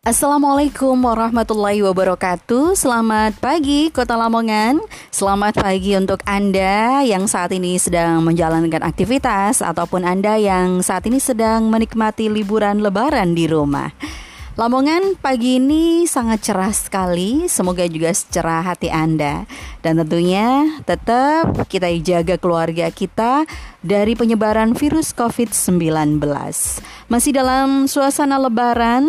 Assalamualaikum warahmatullahi wabarakatuh. Selamat pagi Kota Lamongan. Selamat pagi untuk Anda yang saat ini sedang menjalankan aktivitas Ataupun Anda yang saat ini sedang menikmati liburan lebaran di rumah. Lamongan pagi ini sangat cerah sekali. Semoga juga secerah hati Anda. Dan tentunya tetap kita jaga keluarga kita Dari penyebaran virus COVID-19 Masih dalam suasana lebaran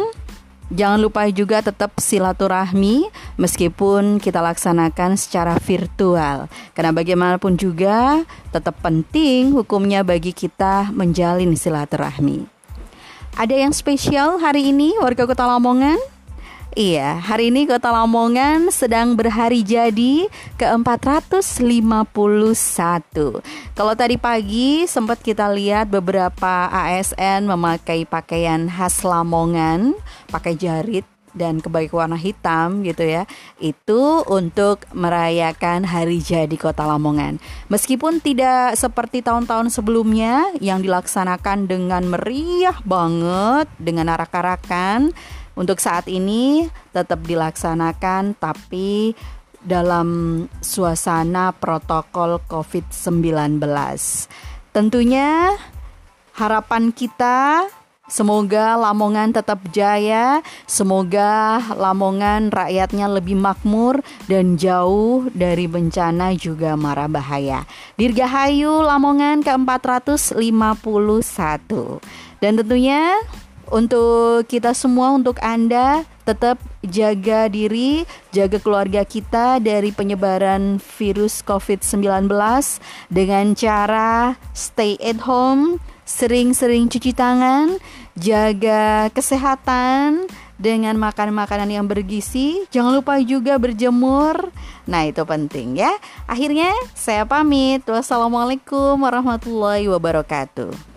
Jangan lupa juga tetap silaturahmi meskipun kita laksanakan secara virtual. Karena bagaimanapun juga tetap penting hukumnya bagi kita menjalin silaturahmi. Ada yang spesial hari ini warga Kota Lamongan? Iya, hari ini Kota Lamongan sedang berhari jadi ke-451. Kalau tadi pagi sempat kita lihat beberapa ASN memakai pakaian khas Lamongan, pakai jarit dan kebaik warna hitam gitu ya itu untuk merayakan hari jadi kota Lamongan meskipun tidak seperti tahun-tahun sebelumnya yang dilaksanakan dengan meriah banget dengan arak-arakan untuk saat ini tetap dilaksanakan tapi dalam suasana protokol COVID-19. Tentunya harapan kita Semoga Lamongan tetap jaya, semoga Lamongan rakyatnya lebih makmur dan jauh dari bencana juga mara bahaya. Dirgahayu Lamongan ke-451. Dan tentunya untuk kita semua, untuk Anda, tetap jaga diri, jaga keluarga kita dari penyebaran virus COVID-19 dengan cara stay at home, sering-sering cuci tangan, jaga kesehatan dengan makan makanan yang bergizi. Jangan lupa juga berjemur. Nah, itu penting ya. Akhirnya saya pamit. Wassalamualaikum warahmatullahi wabarakatuh.